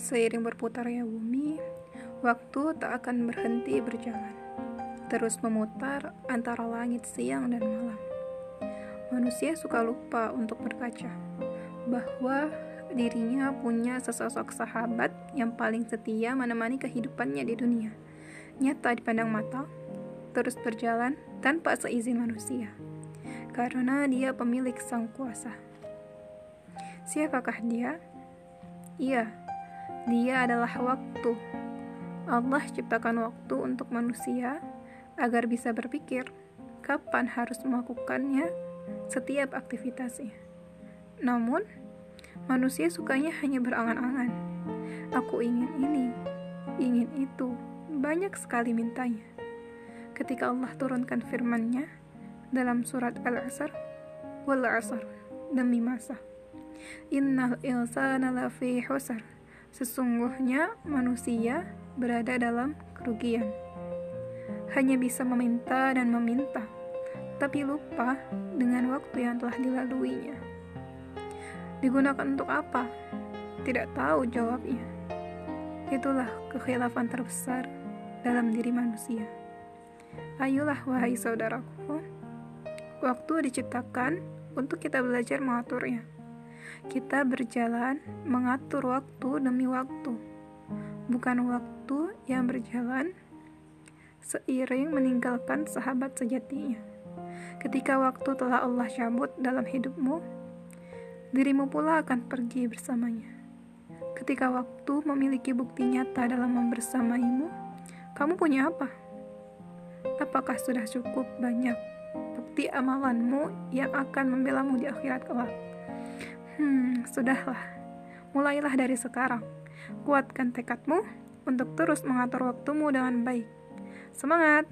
Seiring berputarnya bumi, waktu tak akan berhenti berjalan, terus memutar antara langit siang dan malam. Manusia suka lupa untuk berkaca bahwa dirinya punya sesosok sahabat yang paling setia menemani kehidupannya di dunia. Nyata dipandang mata, terus berjalan tanpa seizin manusia, karena dia pemilik sang kuasa. Siapakah dia? Iya, dia adalah waktu. Allah ciptakan waktu untuk manusia agar bisa berpikir kapan harus melakukannya setiap aktivitasnya. Namun, manusia sukanya hanya berangan-angan. Aku ingin ini, ingin itu, banyak sekali mintanya ketika Allah turunkan firman-Nya dalam surat Al-Asr, wal asr demi masa. Innal insana lafi husar. Sesungguhnya manusia berada dalam kerugian. Hanya bisa meminta dan meminta, tapi lupa dengan waktu yang telah dilaluinya. Digunakan untuk apa? Tidak tahu jawabnya. Itulah kekhilafan terbesar dalam diri manusia. Ayolah wahai saudaraku, waktu diciptakan untuk kita belajar mengaturnya. Kita berjalan mengatur waktu demi waktu, bukan waktu yang berjalan seiring meninggalkan sahabat sejatinya. Ketika waktu telah Allah cabut dalam hidupmu, dirimu pula akan pergi bersamanya. Ketika waktu memiliki bukti nyata dalam membersamaimu, kamu punya apa? apakah sudah cukup banyak bukti amalanmu yang akan membelamu di akhirat kelak? Hmm, sudahlah. Mulailah dari sekarang. Kuatkan tekadmu untuk terus mengatur waktumu dengan baik. Semangat!